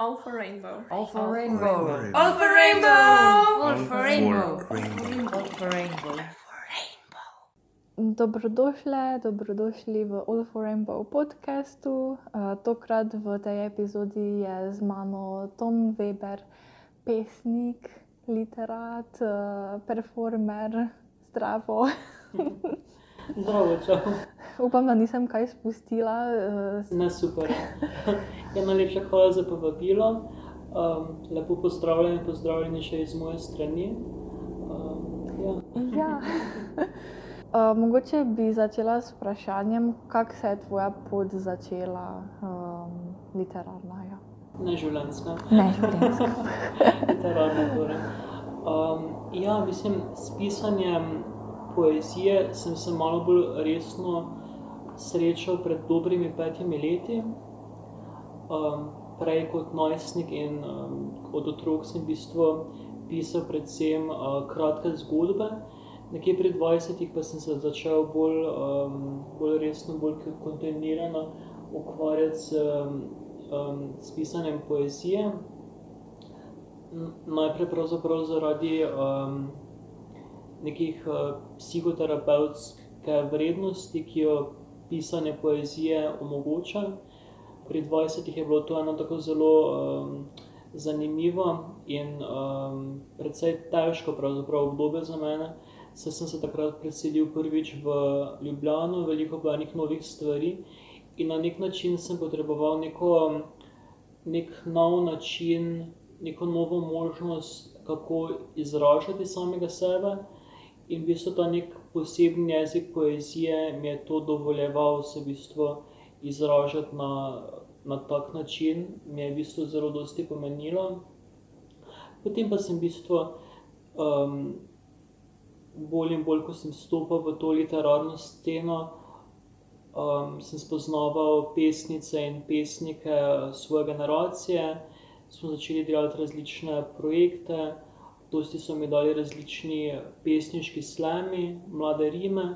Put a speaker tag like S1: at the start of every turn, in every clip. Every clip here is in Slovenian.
S1: All for rainbow.
S2: All for rainbow.
S1: All for rainbow.
S2: All for rainbow.
S3: rainbow.
S2: All for rainbow.
S4: Dobrodošle, dobrodošli v All for Rainbow podkastu. Uh, tokrat v tej epizodi je z mano Tom Weber, pesnik, literat, uh, performer, zdravo.
S3: Zdravo, čau.
S4: Upam, da nisem kaj spustila. Uh,
S3: Ne super. Ja, najlepša hvala za povabilo. Um, lepo pozdravljeni, pozdravljeni še iz moje strani. Um, ja.
S4: ja. Uh, mogoče bi začela s vprašanjem, kako se je tvoja pot začela, um, literarna. Ja.
S3: Ne življenjska.
S4: Ne, življenjska.
S3: Literarna torej. Um, ja, mislim, s pisanjem poezije sem se malo bolj resno srečal pred dobrimi petimi leti. Um, prej kot najstnik in um, od otrok sem v bistvu pisal predvsem uh, kratke zgodbe. Nekje pri 20 pa sem se začel bolj, um, bolj resno, bolj kontinuirano ukvarjati s, um, s pisanjem poezije. Najprej pravzaprav zaradi um, nekih uh, psihoterapevtske vrednosti, ki jo pisanje poezije omogoča. Pri 20 je bilo to eno tako zelo um, zanimivo in um, precej težko obdobje za mene. Saj sem se takrat preselil prvič v Ljubljano, veliko bilo enih novih stvari in na nek način sem potreboval neko, nek nov način, neko novo možnost, kako izražati samega sebe. In v bistvu ta nek poseben jezik poezije mi je to dovoljeval se v bistvu izražati na, na tak način, mi je v bistvu zelo dosti pomenilo. Potem pa sem v bistvu um, bolj in bolj, ko sem stopil v to literarno sceno, um, sem spoznaval pesnice in pesnike svoje generacije, smo začeli delati različne projekte, dosti so mi dali različni pesniški slemi, mlade rime.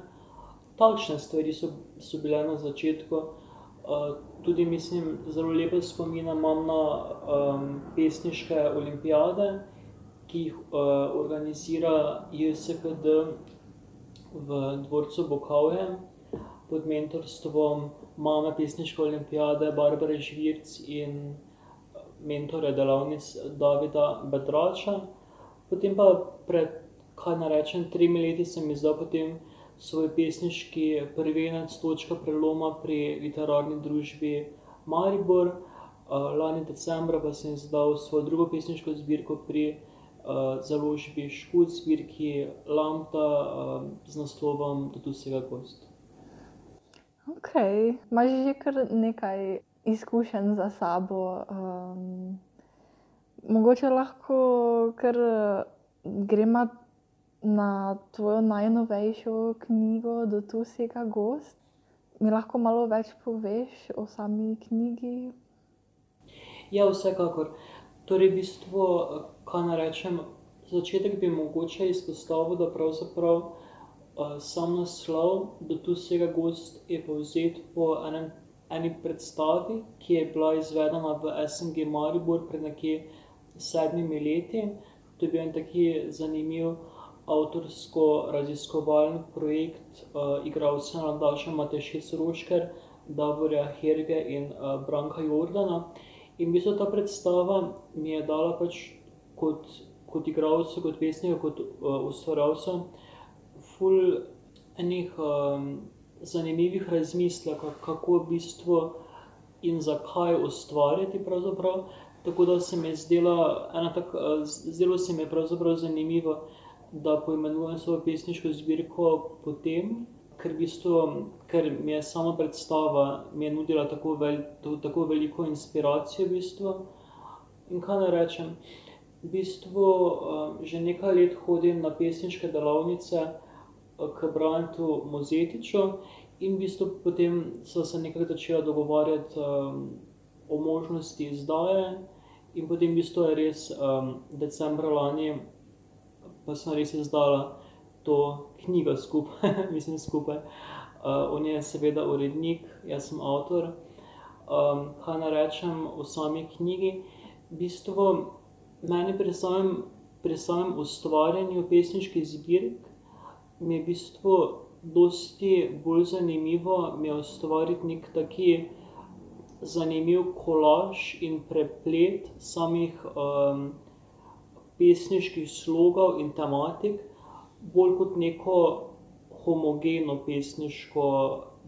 S3: Takšne stvari so, so bile na začetku. Uh, tudi, mislim, zelo lepe spomine imam na um, pesniške olimpijade, ki jih uh, organizira JSKD v dvorcu Bokavje pod mentorstvom mame pesniške olimpijade Barbare Žvirc in mentore delavnic Davida Bedrača. Potem pa pred, kaj naj rečem, tremi leti sem izdal potem svoj pesniški prvenec, točka preloma pri literarni družbi Maribor. Uh, lani decembra pa sem izdal svojo drugo pesniško zbirko pri uh, založbi Škut, zbirki Lambda uh, z naslovom Do vsega gost.
S4: Ok, imaš že kar nekaj izkušenj za sabo. Um, mogoče lahko kar gremo na tvojo najnovejšo knjigo, Do tu vsega gost. Mi lahko malo več poveš o sami knjigi?
S3: Ja, vsekakor. Torej, v bistvu, kaj naj rečem, začetek bi mogoče izpostavil, da pravzaprav uh, sam naslov Do tu vsega gost je povzet po enem, eni predstavi, ki je bila izvedena v SNG Maribor pred nekje sedmimi leti. To je bil en taki zanimiv avtorsko-raziskovalni projekt uh, igralcev Nadaša Matešic Rošker, Davorja Herge in uh, Branka Jordana. In v bistvu ta predstava mi je dala pač kot, kot igralcu, kot pesniku, kot uh, ustvarjalcu, ful enih um, zanimivih razmislekov, kako v bistvu in zakaj ustvarjati pravzaprav. Tako da se mi je zdela, ena tak, uh, zdelo se mi je pravzaprav zanimivo, da poimenujem svojo pesniško zbirko potem, ker, v bistvu, ker mi je sama predstava mi je nudila tako, vel, to, tako veliko inspiracijo. V bistvu. In kaj naj rečem, v bistvu um, že nekaj let hodim na pesniške delavnice uh, k Brantu Mozetiču in v bistvu potem so se nekako začela dogovarjati um, o možnosti izdaje. In potem v bistvu je res um, decembra lani, pa sem res izdala to knjigo skupaj, mislim skupaj. Uh, on je seveda urednik, jaz sem avtor. Um, kaj naj rečem o sami knjigi? v bistvu meni pri samem, pri samem ustvarjanju pesniških zbirk mi je v bistvu dosti bolj zanimivo mi je ustvariti neki taki zanimiv kolaž in preplet samih pesniških slogov in tematik, bolj kot neko homogeno pesniško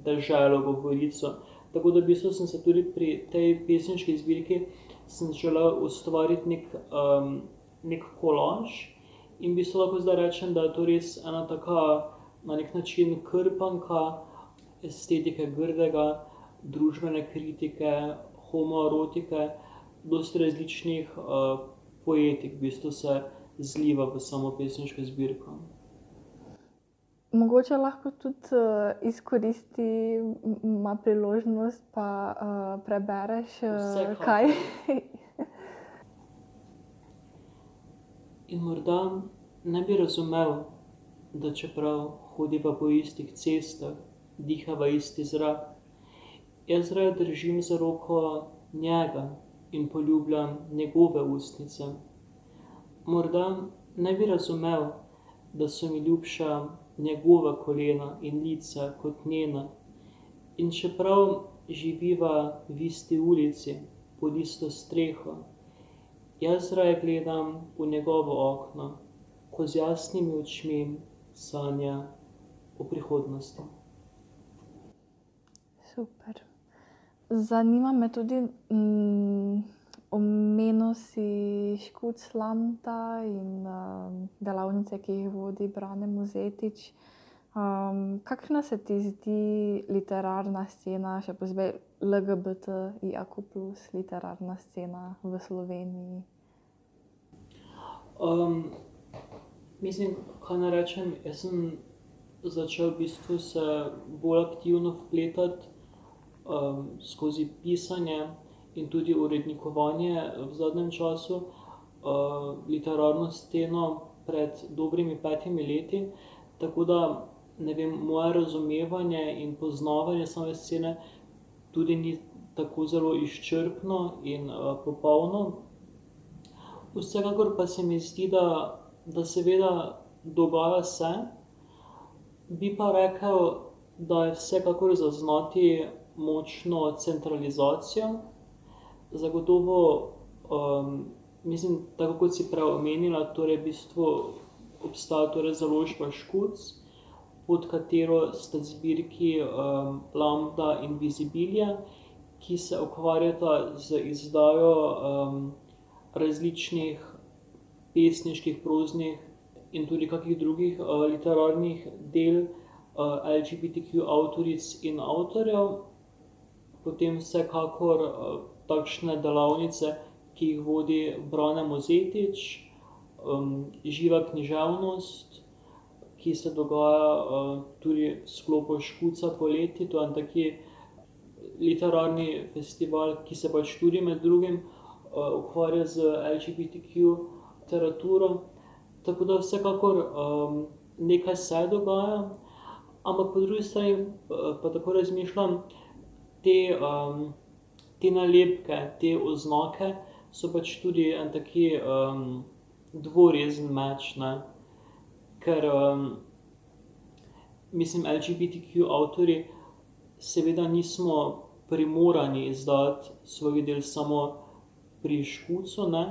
S3: deželo, govorico. Tako da v bistvu sem se tudi pri tej pesniški zbirki želel ustvariti neki, neki kolaž in v bistvu lahko zdaj rečem, da je to res ena taka na neki način krpanka estetike grdega, družbene kritike, homoerotike, dosti različnih poetik v bistvu se zliva v samo pesniško zbirko.
S4: Mogoče lahko tudi izkoristi, ima priložnost pa prebereš kaj.
S3: In morda ne bi razumel, da čeprav hodiva po istih cestah, dihava isti zrak, jaz raje držim za roko njega in poljubljam njegove ustnice. Morda ne bi razumel, da so mi ljubša njegova kolena in lica kot njena. In čeprav živiva v isti ulici, pod isto streho, jaz raje gledam v njegovo okno, ko z jasnimi očmi sanja o prihodnosti.
S4: Super. Zanima me tudi, omenil si Škuclanda in delavnice, ki jih vodi Brane Mozetič. kakšna se ti zdi literarna scena, še posebej LGBTIQ plus literarna scena v Sloveniji?
S3: mislim, kaj naj rečem, jaz sem začel v bistvu se bolj aktivno vpletati, skozi pisanje in tudi urednikovanje v zadnjem času, literarno sceno pred dobrimi petimi leti. Tako da, ne vem, moje razumevanje in poznavanje same scene tudi ni tako zelo izčrpno in, popolno. Vsekakor pa se mi zdi, da, da seveda dogaja se, bi pa rekel, da je vsekakor zaznati močno centralizacijo. Zagotovo, mislim, tako kot si prej omenila, torej v bistvu obstaja torej založba Škuc, pod katero sta zbirki, Lambda in Visibilia, ki se ukvarjata z izdajo, različnih pesniških, proznih in tudi kakih drugih, literarnih del, LGBTQ avtoric in avtorjev. Potem vsekakor, takšne delavnice, ki jih vodi Brane Mozetič, Živa književnost, ki se dogaja, tudi v sklopu Škuca poleti, to je en tak literarni festival, ki se pač tudi med drugim, ukvarja z LGBTQ literaturo. Tako da vsekakor, nekaj se dogaja, ampak po drugi strani pa tako razmišljam, te, te nalepke, te oznake so pač tudi en tak, dvorezen meč, ne. Ker, mislim LGBTQ avtorji seveda nismo primorani izdajati svojih del samo pri Škucu, ne,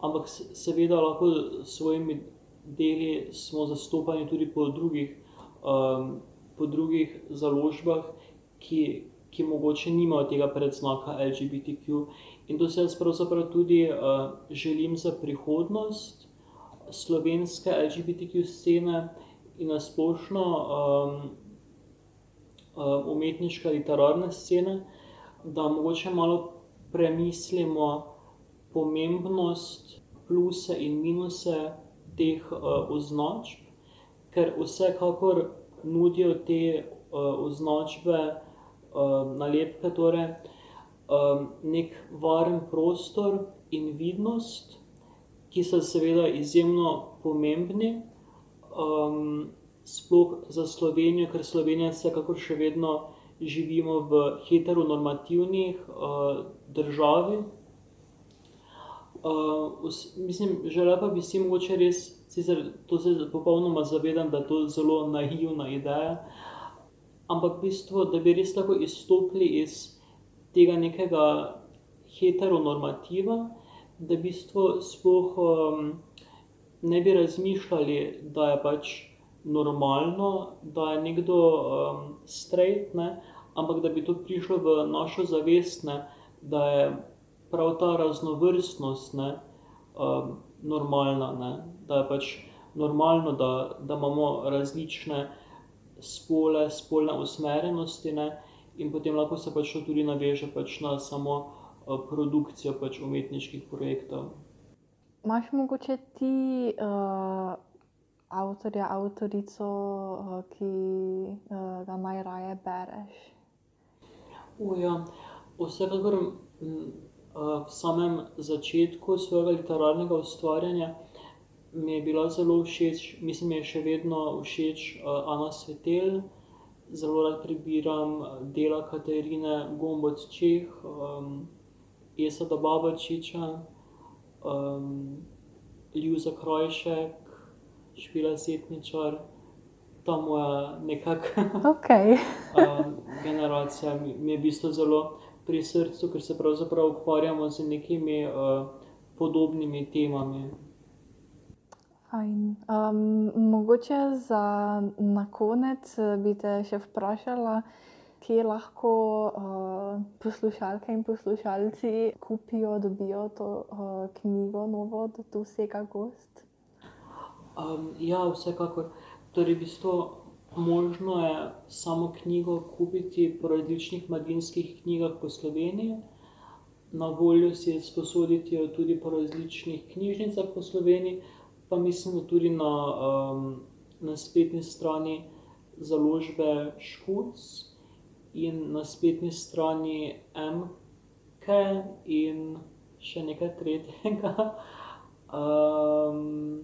S3: ampak seveda lahko s svojimi deli smo zastopani tudi po drugih, po drugih založbah, ki, ki mogoče nimajo tega predznaka LGBTQ. In to si jaz pravzaprav tudi, želim za prihodnost slovenske LGBTQ scene in na splošno, umetniške literarne scene, da mogoče malo premislimo pomembnost, pluse in minuse teh, označb, ker vsekakor nudijo te, označbe, nalepke torej, neki varen prostor in vidnost, ki so seveda izjemno pomembni, sploh za Slovenijo, ker Slovenija vsekakor še vedno živimo v heteronormativni, državi. Uh, vs- mislim, želela pa bi si mogoče res, to se popolnoma zavedam, da je to zelo naivna ideja, ampak v bistvu, da bi res lahko izstopili iz tega nekega heteronormativa, da v bistvu sploh um, ne bi razmišljali, da je pač normalno, da je nekdo um, straight, ne, ampak da bi to prišlo v našo zavest, ne, da je prav ta raznovrstnost ne, um, normalna, ne, da je pač normalno, da, da imamo različne spole, spolne usmerjenosti ne, in potem lahko se pač to tudi naveže pač na samo uh, produkcijo pač umetniških projektov.
S4: Imaš mogoče ti uh, avtorja, avtorico, uh, ki uh, ga najraje bereš?
S3: Uh, ja. Vsekakor m, uh, v samem začetku svojega literarnega ustvarjanja mi je bila zelo všeč, mislim, mi je še vedno všeč uh, Ana Svetel. Zelo rad prebiram dela Katarine Gomboc Čeh, um, Esada Babačiča, um, Ljuza Krojšek, Špila Setničar, ta moja nekakšna
S4: Okay.
S3: uh, generacija mi, mi je v bistvu zelo pri srcu, ker se pravzaprav ukvarjamo z nekimi uh, podobnimi temami.
S4: Fajn. Um, mogoče za na konec eh, bi te še vprašala, kje lahko uh, poslušalke in poslušalci kupijo, dobijo to uh, knjigo novo, da tu vsega gost.
S3: Um, ja, vsekakor. Torej, v bistvu možno je samo knjigo kupiti po različnih mladinskih knjigah po Sloveniji. Na voljo si je sposoditi jo tudi po različnih knjižnicah po Sloveniji, pa mislim, da tudi na, um, na spletni strani založbe Škuc in na spletni strani MK in še nekaj tretjega, um,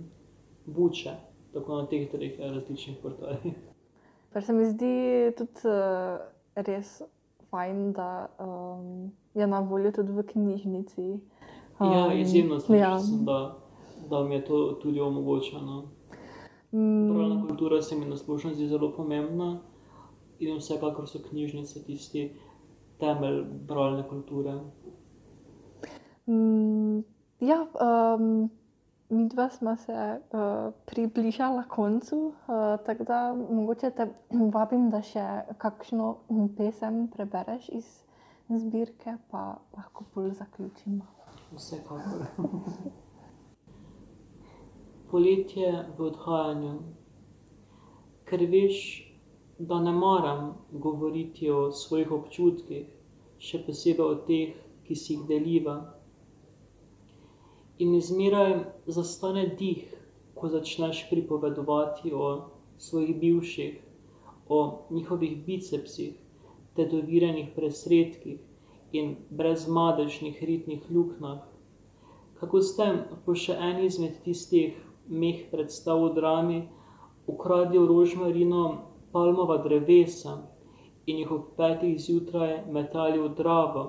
S3: Buče, tako na teh treh različnih portalih.
S4: Kar se mi zdi tudi uh, res fajn, da um, je na voljo tudi v knjižnici.
S3: Ja,
S4: Um,
S3: izjemno
S4: ja.
S3: sem, da, da mi je to tudi omogočeno.
S4: Mm,
S3: Pravna kultura se mi na splošno zdi zelo pomembna in vsekakor so knjižnice tisti temelj bralne kulture.
S4: Mm, ja, um, mi dva smo se uh, približala koncu, uh, tako da mogoče te vabim, da še kakšno pesem prebereš iz zbirke, pa lahko bolj zaključimo.
S3: Vsekakor. Poletje v odhajanju. Ker veš, da ne maram govoriti o svojih občutkih, še posebej o teh, ki si jih deliva. In izmeraj zastane dih, ko začneš pripovedovati o svojih bivših, o njihovih bicepsih, tetovirjenih presredkih in brezmadežnih ritnih luknjah. Kako ste po še eni izmed tistih meh predstav v drami ukradli v rožmarino palmova drevesa in jih ob petih zjutraj metali v dravo,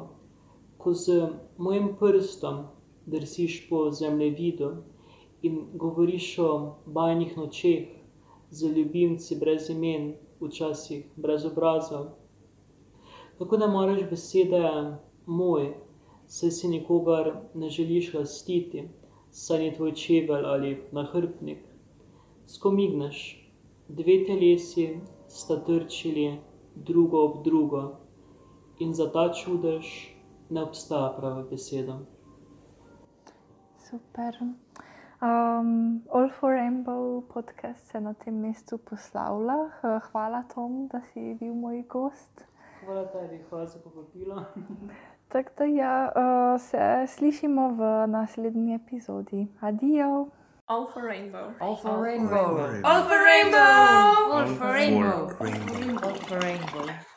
S3: ko z mojim prstom drsiš po zemljevidu in govoriš o bajnih nočeh z ljubimci brez imen, včasih brez obrazov. Tako da moraš besede moj, saj si nikogar ne želiš lastiti, saj ni tvoj čevelj ali nahrbtnik. Skomigneš, dve telesi sta trčili drugo ob drugo in za ta čudež ne obstaja prava beseda.
S4: Super. Um, All for Rainbow podcast se na tem mestu poslavlja. Hvala, Tom, da si bil moj gost.
S3: Hvala tebi, hvala za povabilo.
S4: Tako da ja, uh, se slišimo v naslednji epizodi. Adijo!
S1: All for rainbow.
S2: All for rainbow.
S1: All for rainbow.
S2: All for rainbow.
S5: rainbow.
S2: All for rainbow.